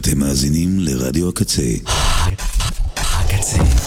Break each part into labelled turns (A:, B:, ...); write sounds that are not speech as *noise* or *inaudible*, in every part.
A: אתם מאזינים לרדיו הקצה.
B: הקצה.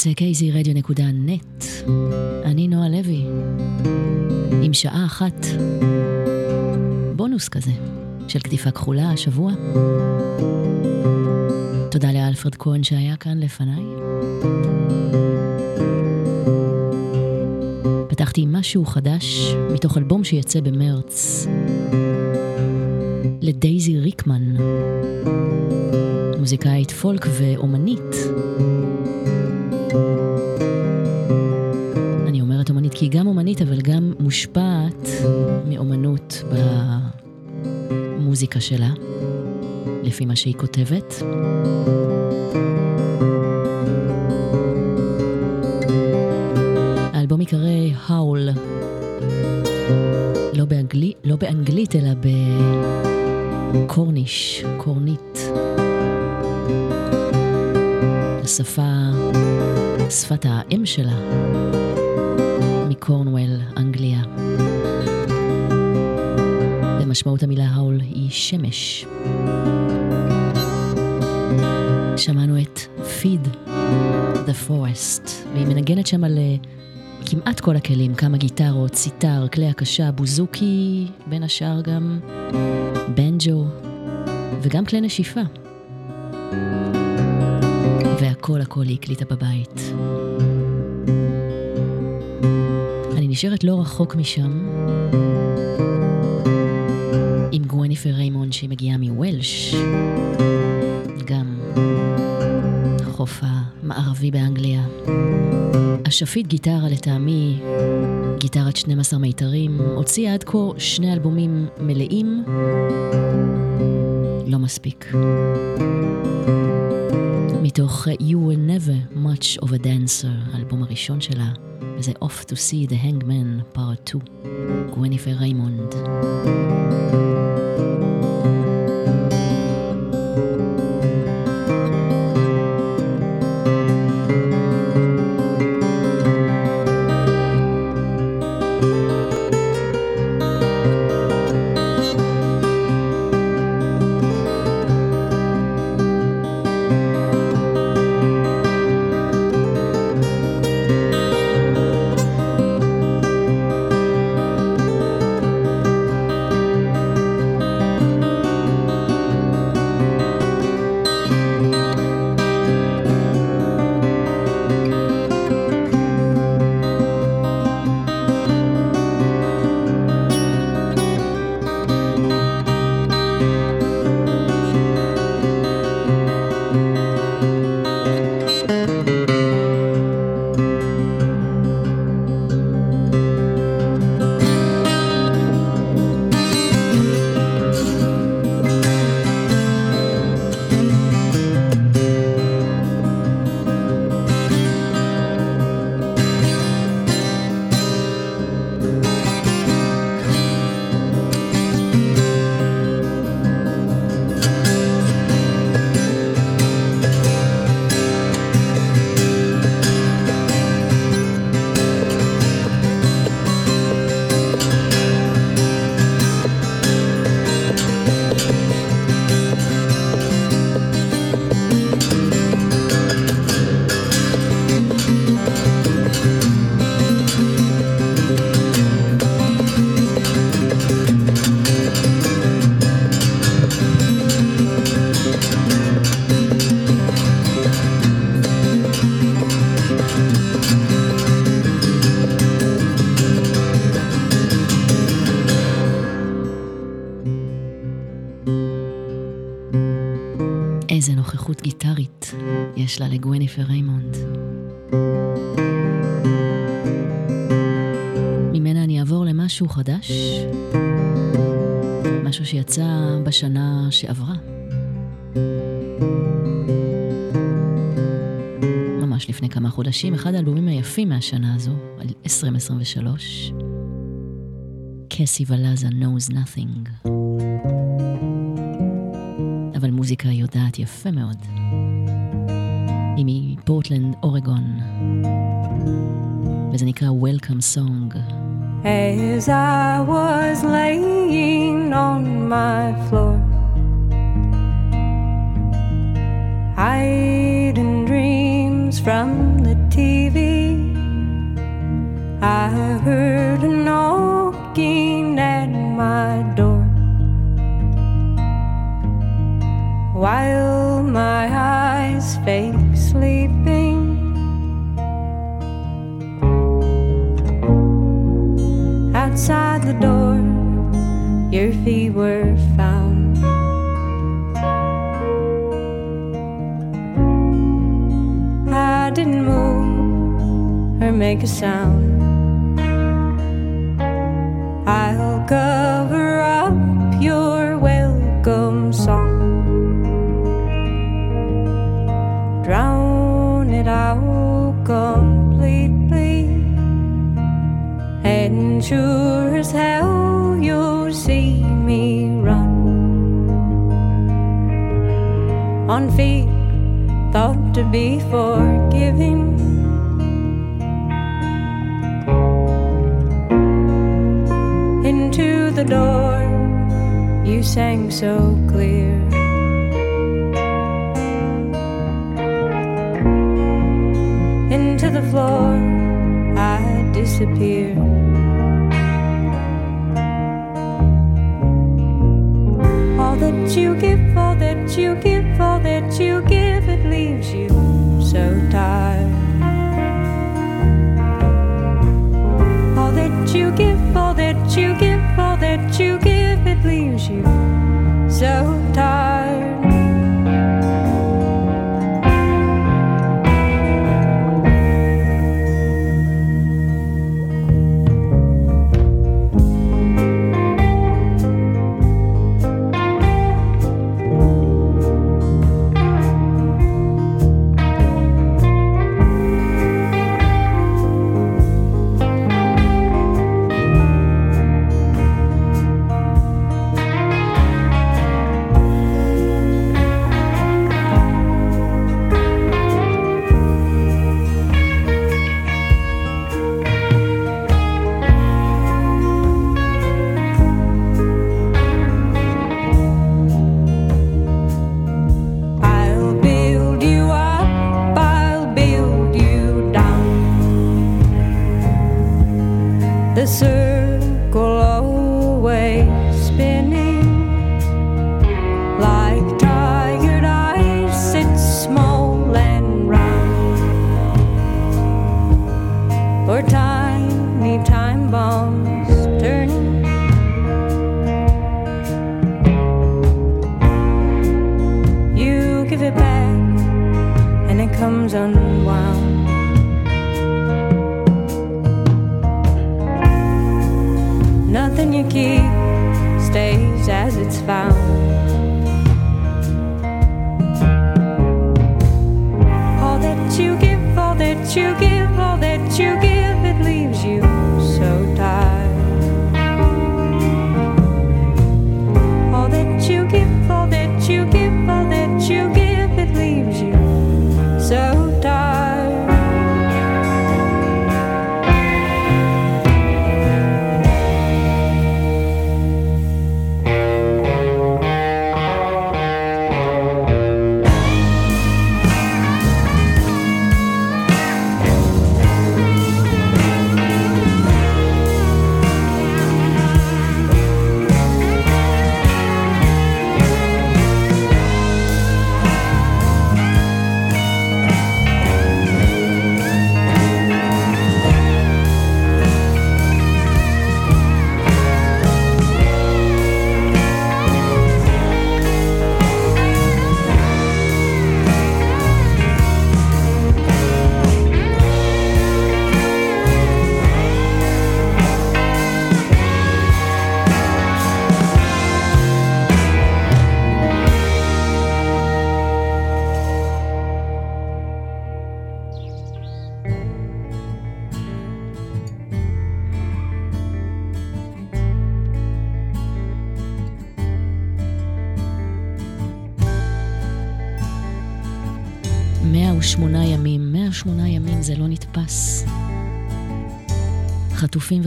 C: קצה kzradio.net. אני נועה לוי, עם שעה אחת בונוס כזה של קטיפה כחולה השבוע. תודה לאלפרד כהן שהיה כאן לפניי. הבאתי משהו חדש מתוך אלבום שיצא במרץ לדייזי ריקמן, מוזיקאית פולק ואומנית. במוזיקה שלה, לפי מה שהיא כותבת. האלבום ייקרא האול, לא, באנגלי, לא באנגלית אלא בקורניש, קורנית. השפה, שפת האם שלה, מקורנוול, אנגליה. ומשמעות המילה האול היא שמש. שמענו את Feed the Forest, והיא מנגנת שם על אה, כמעט כל הכלים, כמה גיטרות, סיטר, כלי הקשה, בוזוקי, בין השאר גם בנג'ו, וגם כלי נשיפה. והכל הכל היא הקליטה בבית. נשארת לא רחוק משם, עם גווניפר ריימון שהיא מגיעה מוולש, גם החוף המערבי באנגליה. אשפית גיטרה לטעמי, גיטרת 12 מיתרים, הוציאה עד כה שני אלבומים מלאים, לא מספיק. מתוך You Were Never Much of a Dancer, האלבום הראשון שלה, וזה Off to See the Hangman Part 2, גווניפר ריימונד. חדש, משהו שיצא בשנה שעברה. ממש לפני כמה חודשים, אחד האלבומים היפים מהשנה הזו, 2023, קסי ולאזה knows nothing. אבל מוזיקה יודעת יפה מאוד. היא מפורטלנד, אורגון, וזה נקרא Welcome Song. As I was laying on my floor. Hiding dreams from the TV I heard a knocking at my door. While my eyes fade
D: make a sound. I'll cover up your welcome song. Drown it out completely. And sure as hell you'll see me run. On feet thought to be forgiving. Sang so clear. Into the floor I disappear. All that you give, all that you give,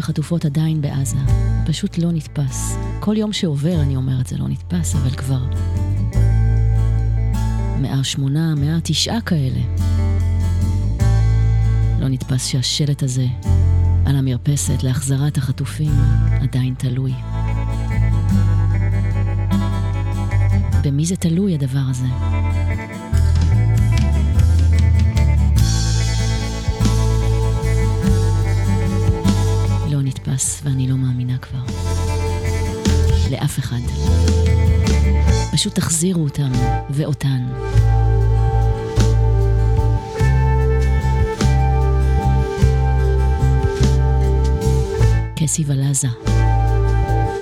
C: וחטופות עדיין בעזה, פשוט לא נתפס. כל יום שעובר אני אומרת זה לא נתפס, אבל כבר מאה שמונה, מאה תשעה כאלה. לא נתפס שהשלט הזה על המרפסת להחזרת החטופים עדיין תלוי. במי זה תלוי הדבר הזה? לאף אחד. פשוט תחזירו אותם ואותן. קסי ולאזה,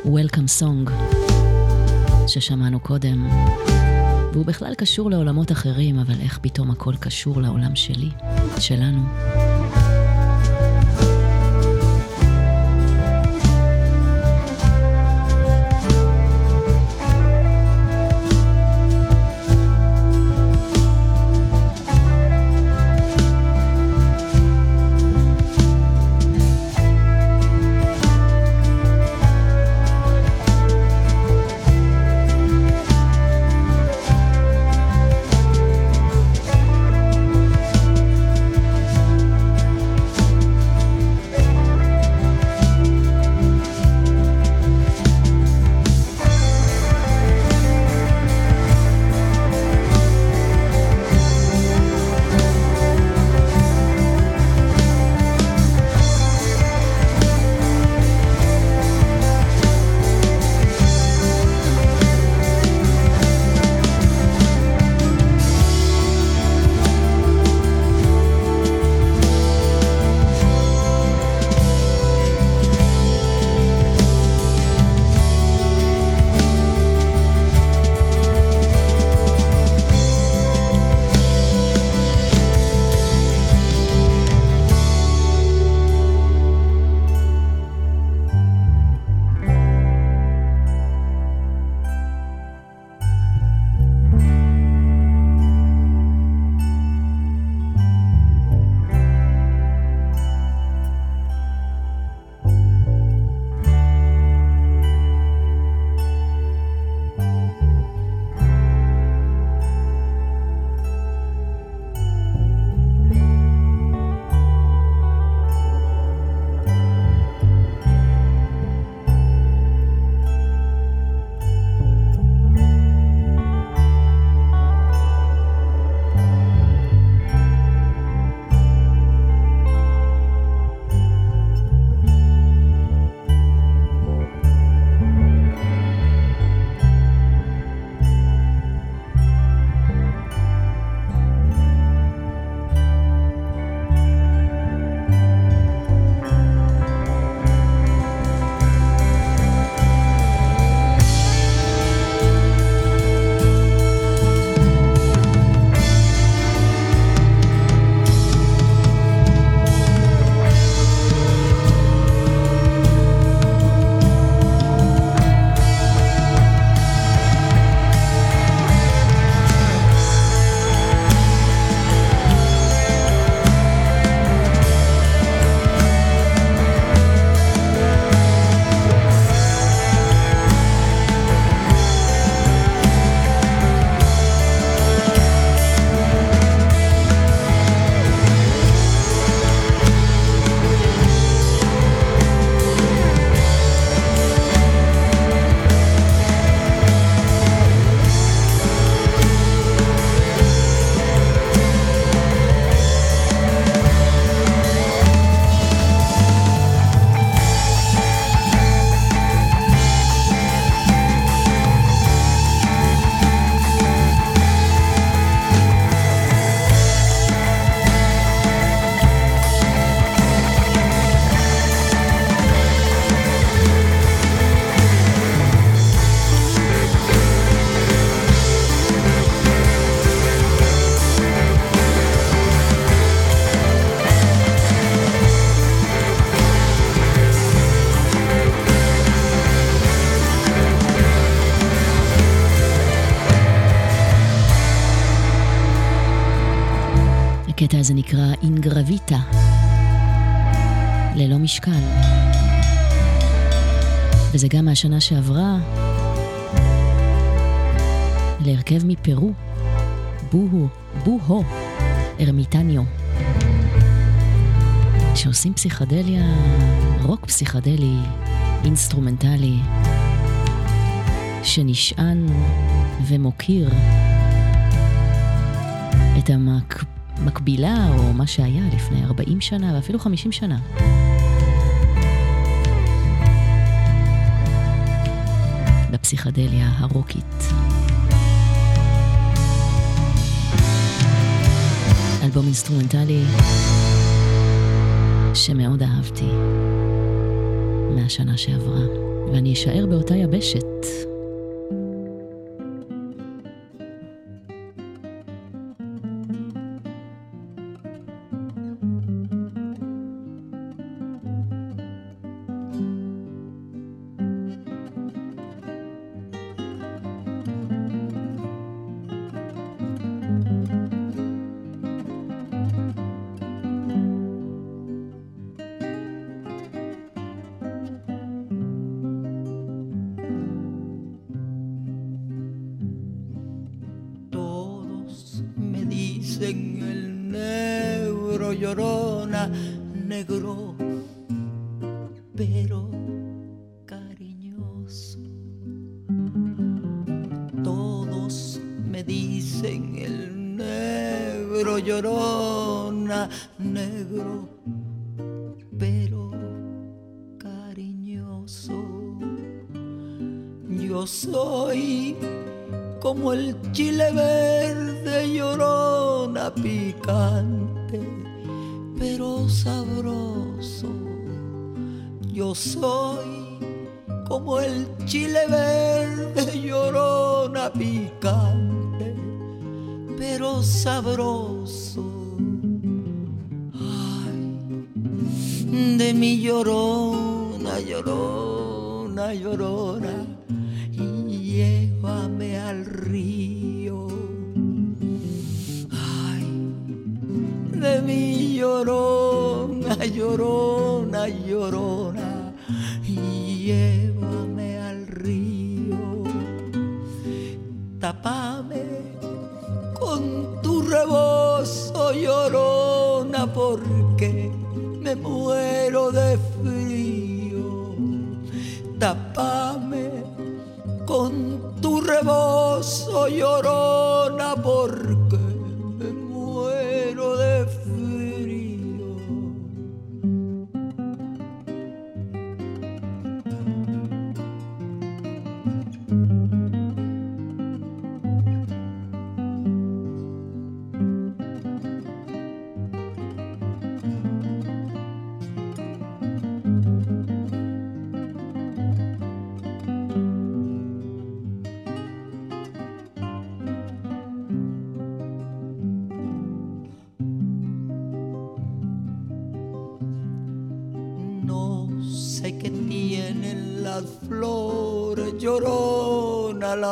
C: Welcome Song, ששמענו קודם, והוא בכלל קשור לעולמות אחרים, אבל איך פתאום הכל קשור לעולם שלי, שלנו. וזה גם מהשנה שעברה, להרכב מפרו, בוהו, בוהו, ארמיטניו, שעושים פסיכדליה, רוק פסיכדלי, אינסטרומנטלי, שנשען ומוקיר את המק... מקבילה, או מה שהיה לפני 40 שנה ואפילו 50 שנה. הפסיכדליה הרוקית. אלבום אינסטרומנטלי שמאוד אהבתי מהשנה שעברה, ואני אשאר באותה יבשת.
E: Negro, pero cariñoso. Todos me dicen el negro llorona, negro, pero cariñoso. Yo soy como el chile verde llorona soul.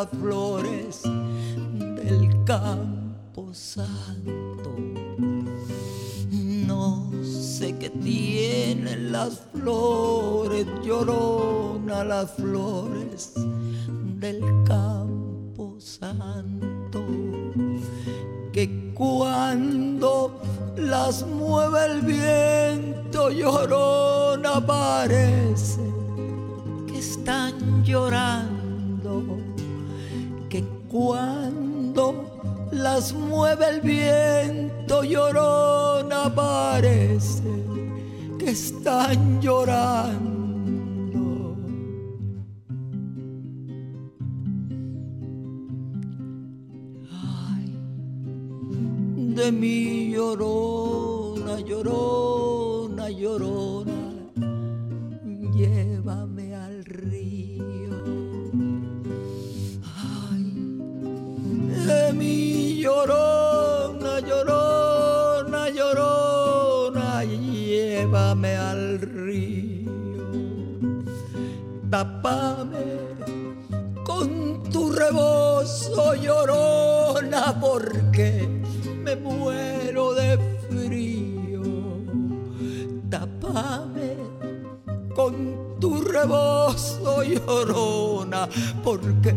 E: Flores del campo santo. No sé qué tienen las flores, llorona las flores tu rebozo llorona porque me muero de frío. Tápame con tu rebozo llorona porque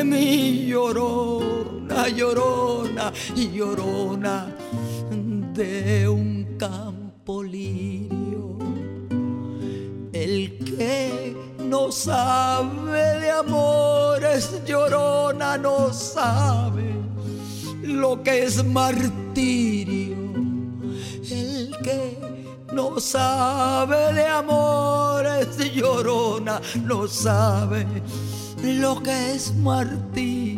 E: de mi llorona, llorona, llorona de un campo lirio. El que no sabe de amores, llorona, no sabe lo que es martirio. El que no sabe de amores, llorona, no sabe lo que es martirio.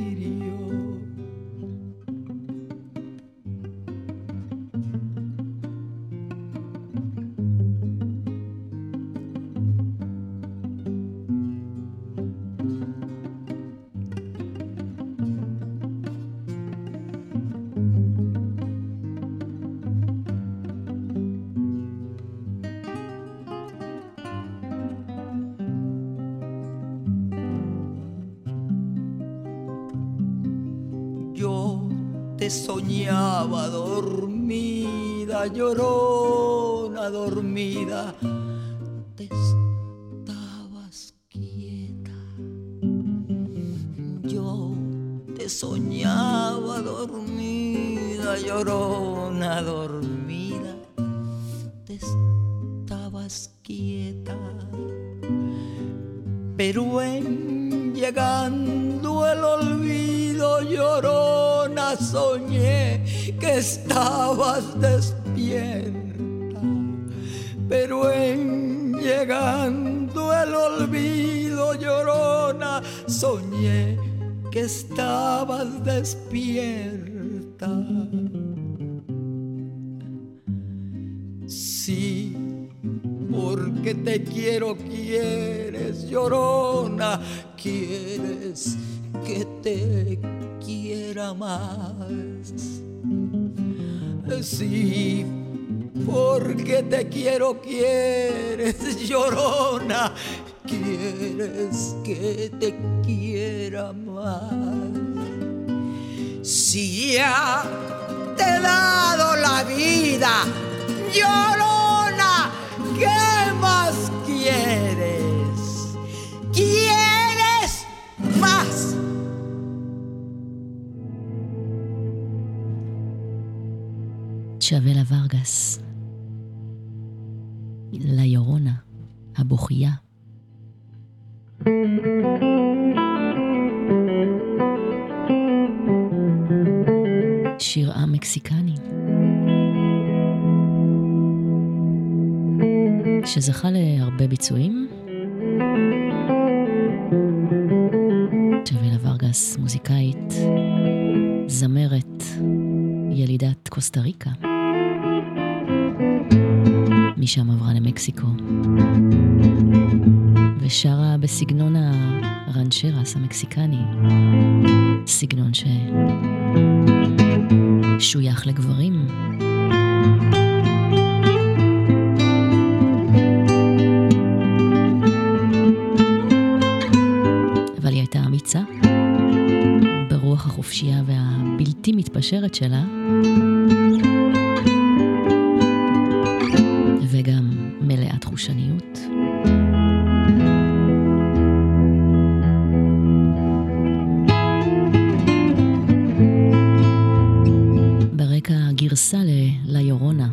E: Sí, porque te quiero, quieres, llorona, quieres que te quiera más. Sí, porque te quiero, quieres, *laughs* llorona, quieres que te quiera más. Si ya te he dado la vida, llorona, ¿qué más quieres? ¿Quieres más?
C: צ'אבלה ורגס. ליורונה, הבוכייה. שזכה להרבה ביצועים. צ'אבלה ורגס, מוזיקאית, זמרת, ילידת קוסטה ריקה. משם עברה למקסיקו. ושרה בסגנון הרנצ'רס המקסיקני, סגנון ששוייך לגברים. מתפשרת שלה, וגם מלאת חושניות. ברקע גרסה ליורונה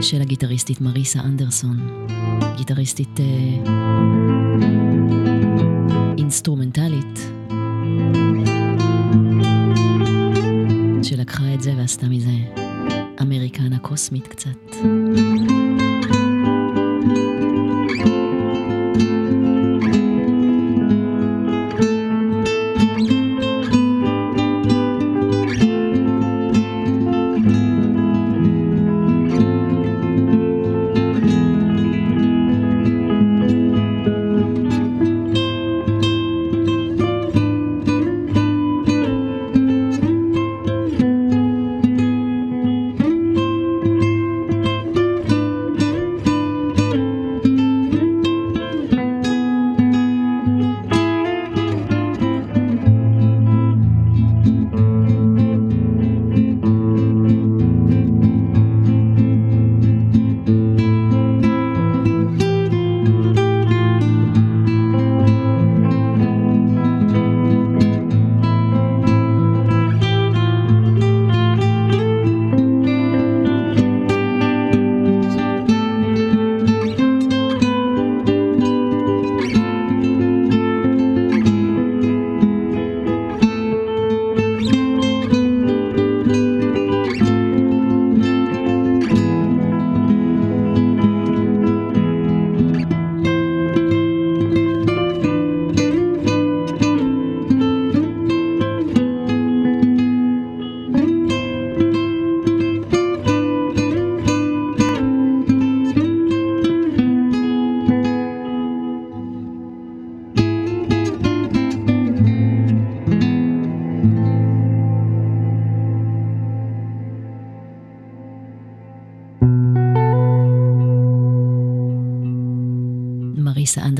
C: של הגיטריסטית מריסה אנדרסון, גיטריסטית אה, אינסטרומנטלית, קוסמית קצת.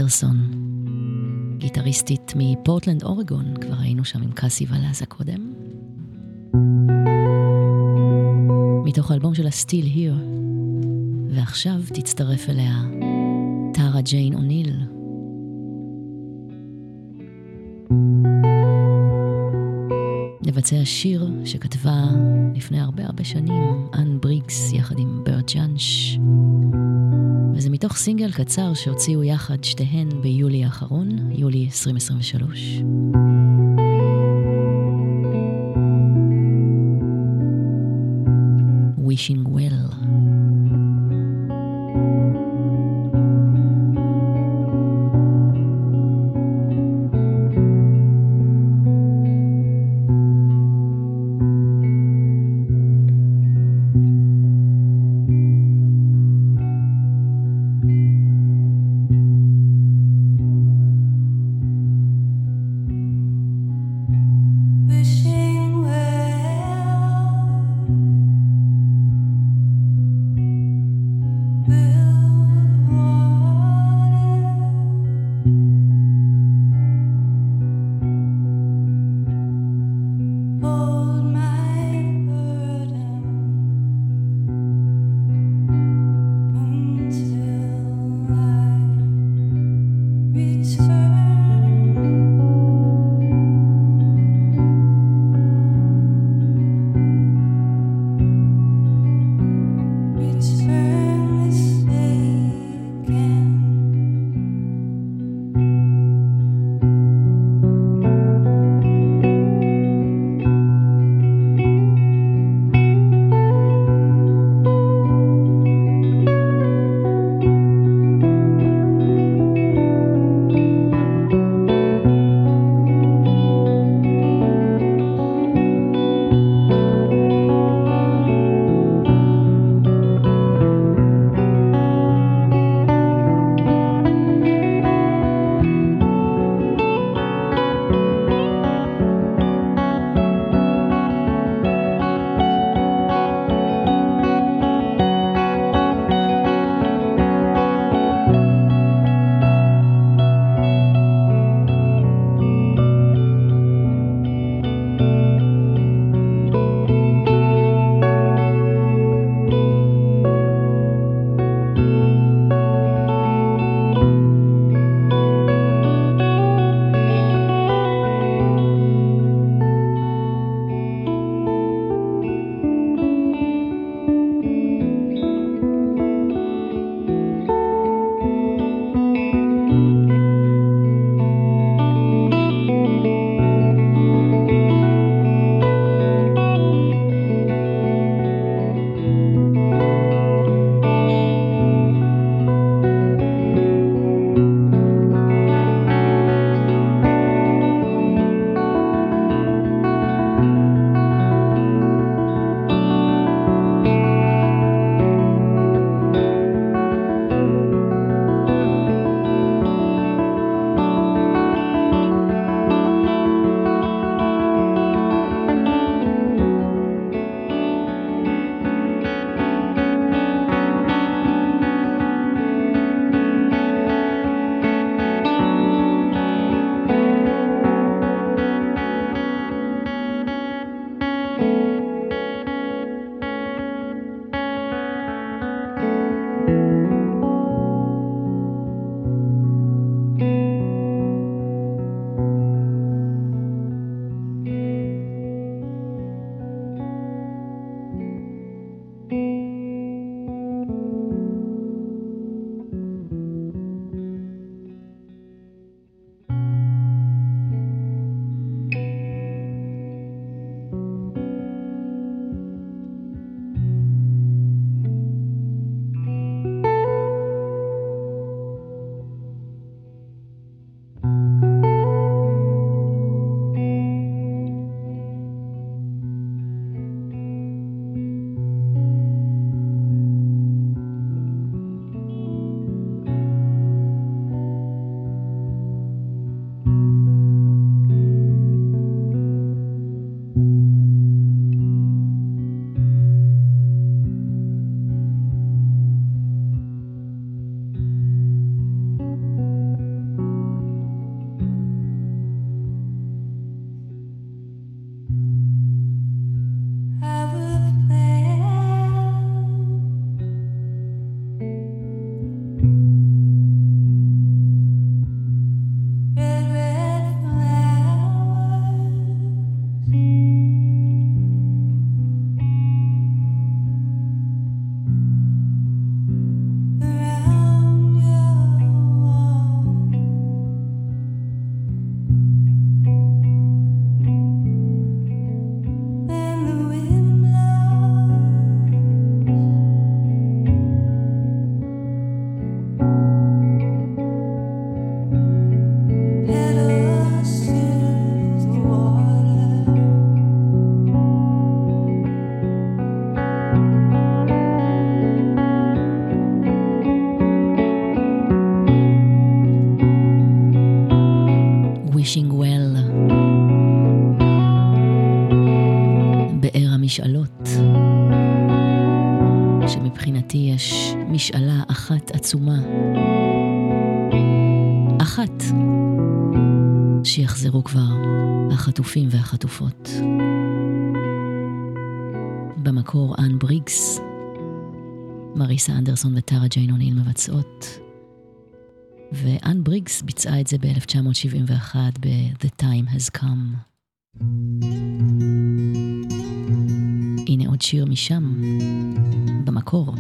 C: אנדרסון, גיטריסטית מפורטלנד, אורגון, כבר היינו שם עם קאסי ולאזה קודם. מתוך האלבום של הסטיל היר, ועכשיו תצטרף אליה טרה ג'יין אוניל. לבצע שיר שכתבה לפני הרבה הרבה שנים אנ בריגס יחד עם ברד ג'אנש. מתוך סינגל קצר שהוציאו יחד שתיהן ביולי האחרון, יולי 2023.
F: והחטופות. במקור אן בריגס, מריסה אנדרסון וטרה ג'יין אוניל מבצעות, ואן בריגס ביצעה את זה ב-1971 ב-The Time Has Come. הנה עוד שיר משם, במקור.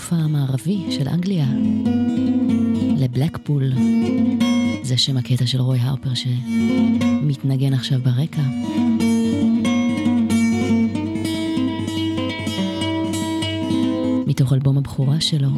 C: לחוף המערבי של אנגליה, לבלקפול. זה שם הקטע של רוי הרפר שמתנגן עכשיו ברקע. מתוך אלבום הבכורה שלו.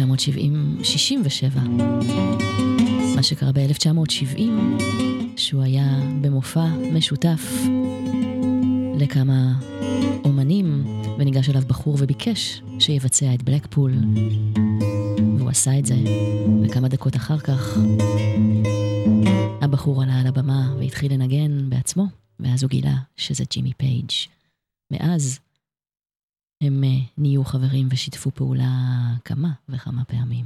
C: 1967, מה שקרה ב-1970, שהוא היה במופע משותף לכמה אומנים, וניגש אליו בחור וביקש שיבצע את בלקפול, והוא עשה את זה, וכמה דקות אחר כך הבחור עלה על הבמה והתחיל לנגן בעצמו, ואז הוא גילה שזה ג'ימי פייג'. מאז הם אה, נהיו חברים ושיתפו פעולה כמה וכמה פעמים.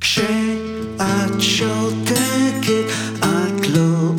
G: כשאת שותקת, את לא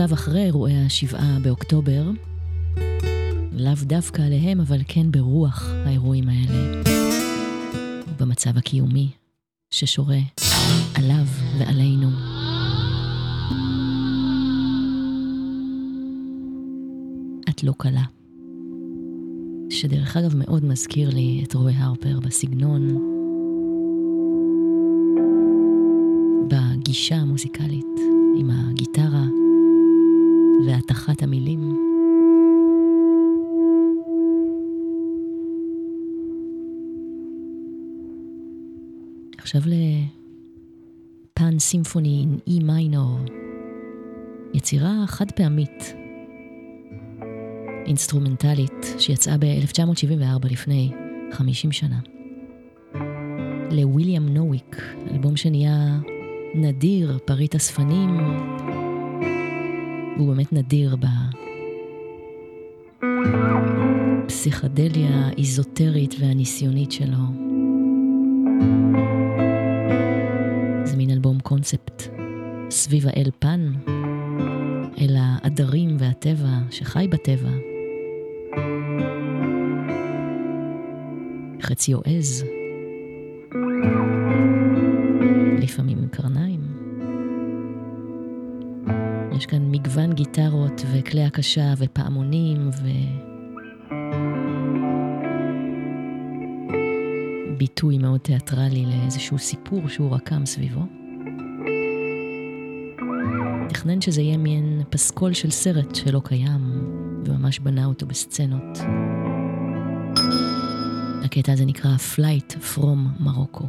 C: שנכתב אחרי אירועי השבעה באוקטובר. לאו דווקא עליהם, אבל כן ברוח האירועים האלה. ובמצב הקיומי ששורה עליו ועלינו. את לא קלה. שדרך אגב מאוד מזכיר לי את רוי הרפר בסגנון, בגישה המוזיקלית, עם הגיטרה והטחת המילים. עכשיו לפן סימפוני עם אי מיינור, יצירה חד פעמית, אינסטרומנטלית, שיצאה ב-1974 לפני 50 שנה. לוויליאם נווויק, אלבום שנהיה נדיר, פריט אספנים, הוא באמת נדיר בפסיכדליה האיזוטרית והניסיונית שלו. זה מין אלבום קונספט סביב האל פן, אל העדרים והטבע שחי בטבע. חצי עז, לפעמים עם. יש כאן מגוון גיטרות וכלי הקשה ופעמונים ו... ביטוי מאוד תיאטרלי לאיזשהו סיפור שהוא רקם סביבו. תכנן שזה יהיה מעין פסקול של סרט שלא קיים, וממש בנה אותו בסצנות. הקטע הזה נקרא Flight From Morocco.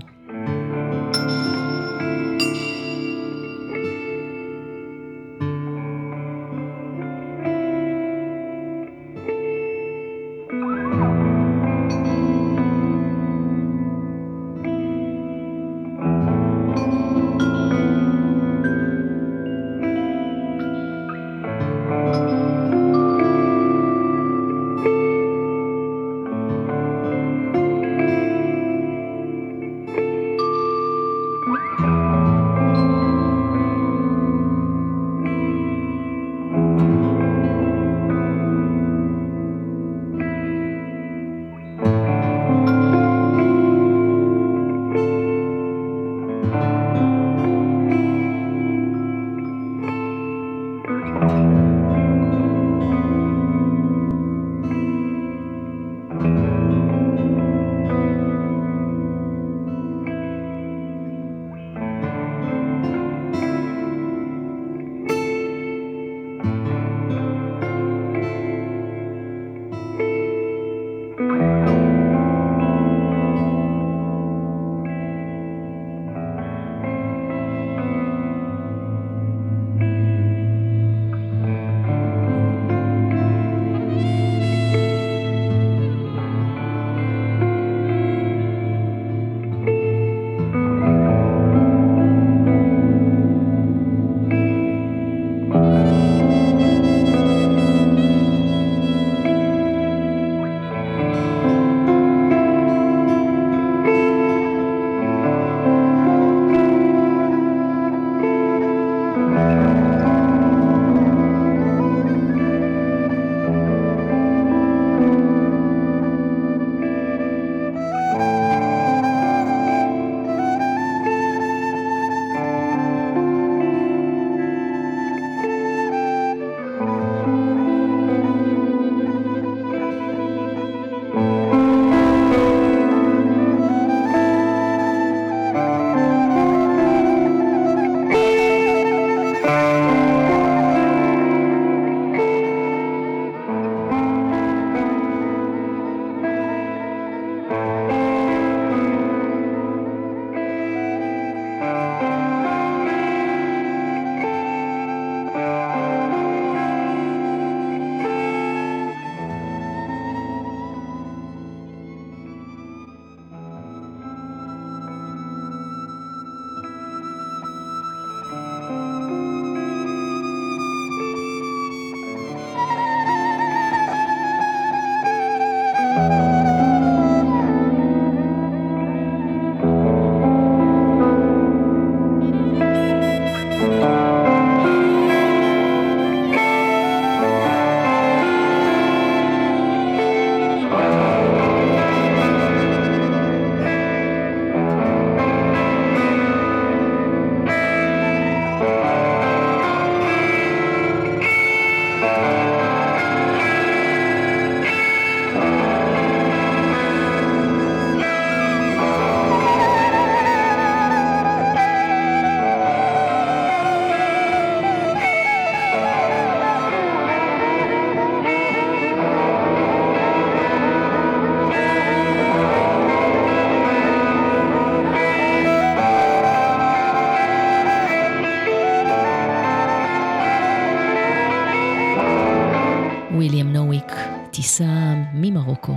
C: גרסה ממרוקו,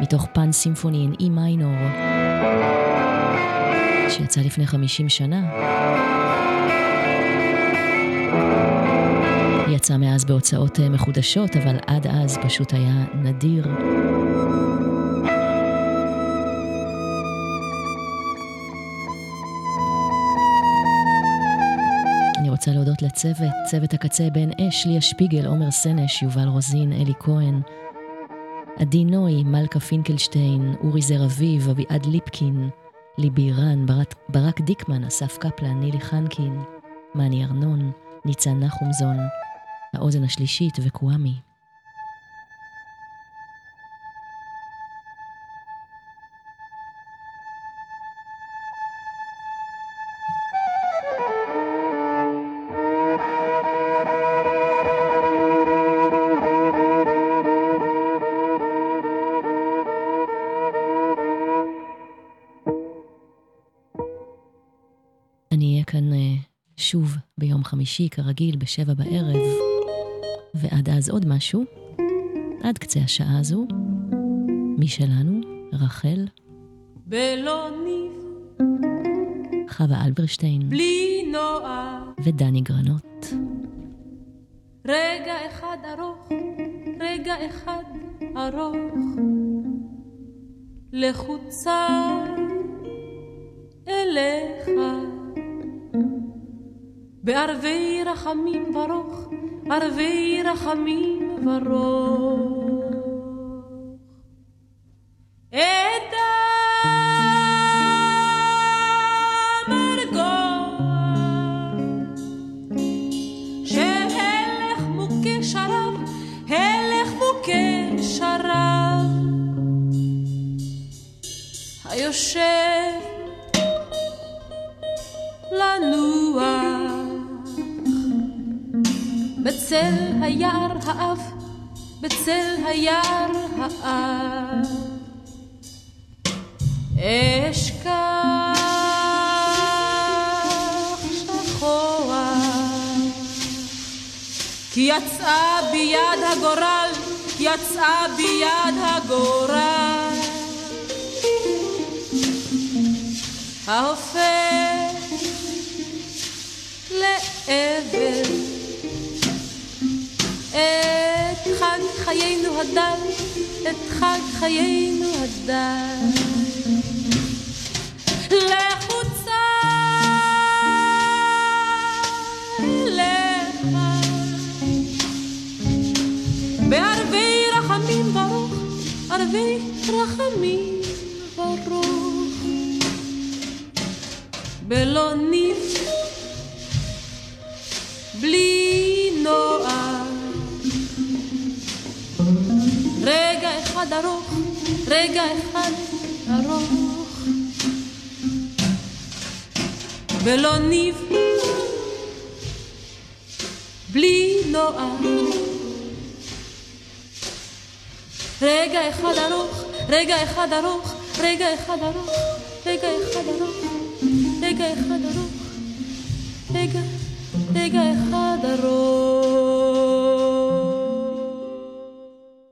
C: מתוך פן סימפוני עם אי מיינור, שיצא לפני 50 שנה. יצא מאז בהוצאות אה, מחודשות, אבל עד אז פשוט היה נדיר. רוצה להודות לצוות, צוות הקצה בן אש, ליה שפיגל, עומר סנש, יובל רוזין, אלי כהן, עדי נוי, מלכה פינקלשטיין, אורי זר אביב, אביעד ליפקין, ליבי אירן, ברק, ברק דיקמן, אסף קפלן, נילי חנקין, מני ארנון, ניצן נחומזון, האוזן השלישית וקוואמי. חמישי, כרגיל, בשבע בערב, ועד אז עוד משהו, עד קצה השעה הזו, משלנו, רחל,
D: בלא ניב,
C: חווה אלברשטיין.
D: בלי נועה,
C: ודני גרנות.
D: רגע אחד ארוך, רגע אחד ארוך, לחוצה בערבי רחמים ברוך, ערבי רחמים ברוך. האב, בצל היער האב. אשכח שכוח כי יצאה ביד הגורל, יצאה ביד הגורל. חיינו הדל, את חג חיינו הדל. לחוצה בערבי רחמים ברוך, ערבי רחמים ברוך. בלא ניב, רגע אחד ארוך. בלא ניב, בלי נועה. רגע אחד ארוך, רגע אחד ארוך, רגע אחד ארוך,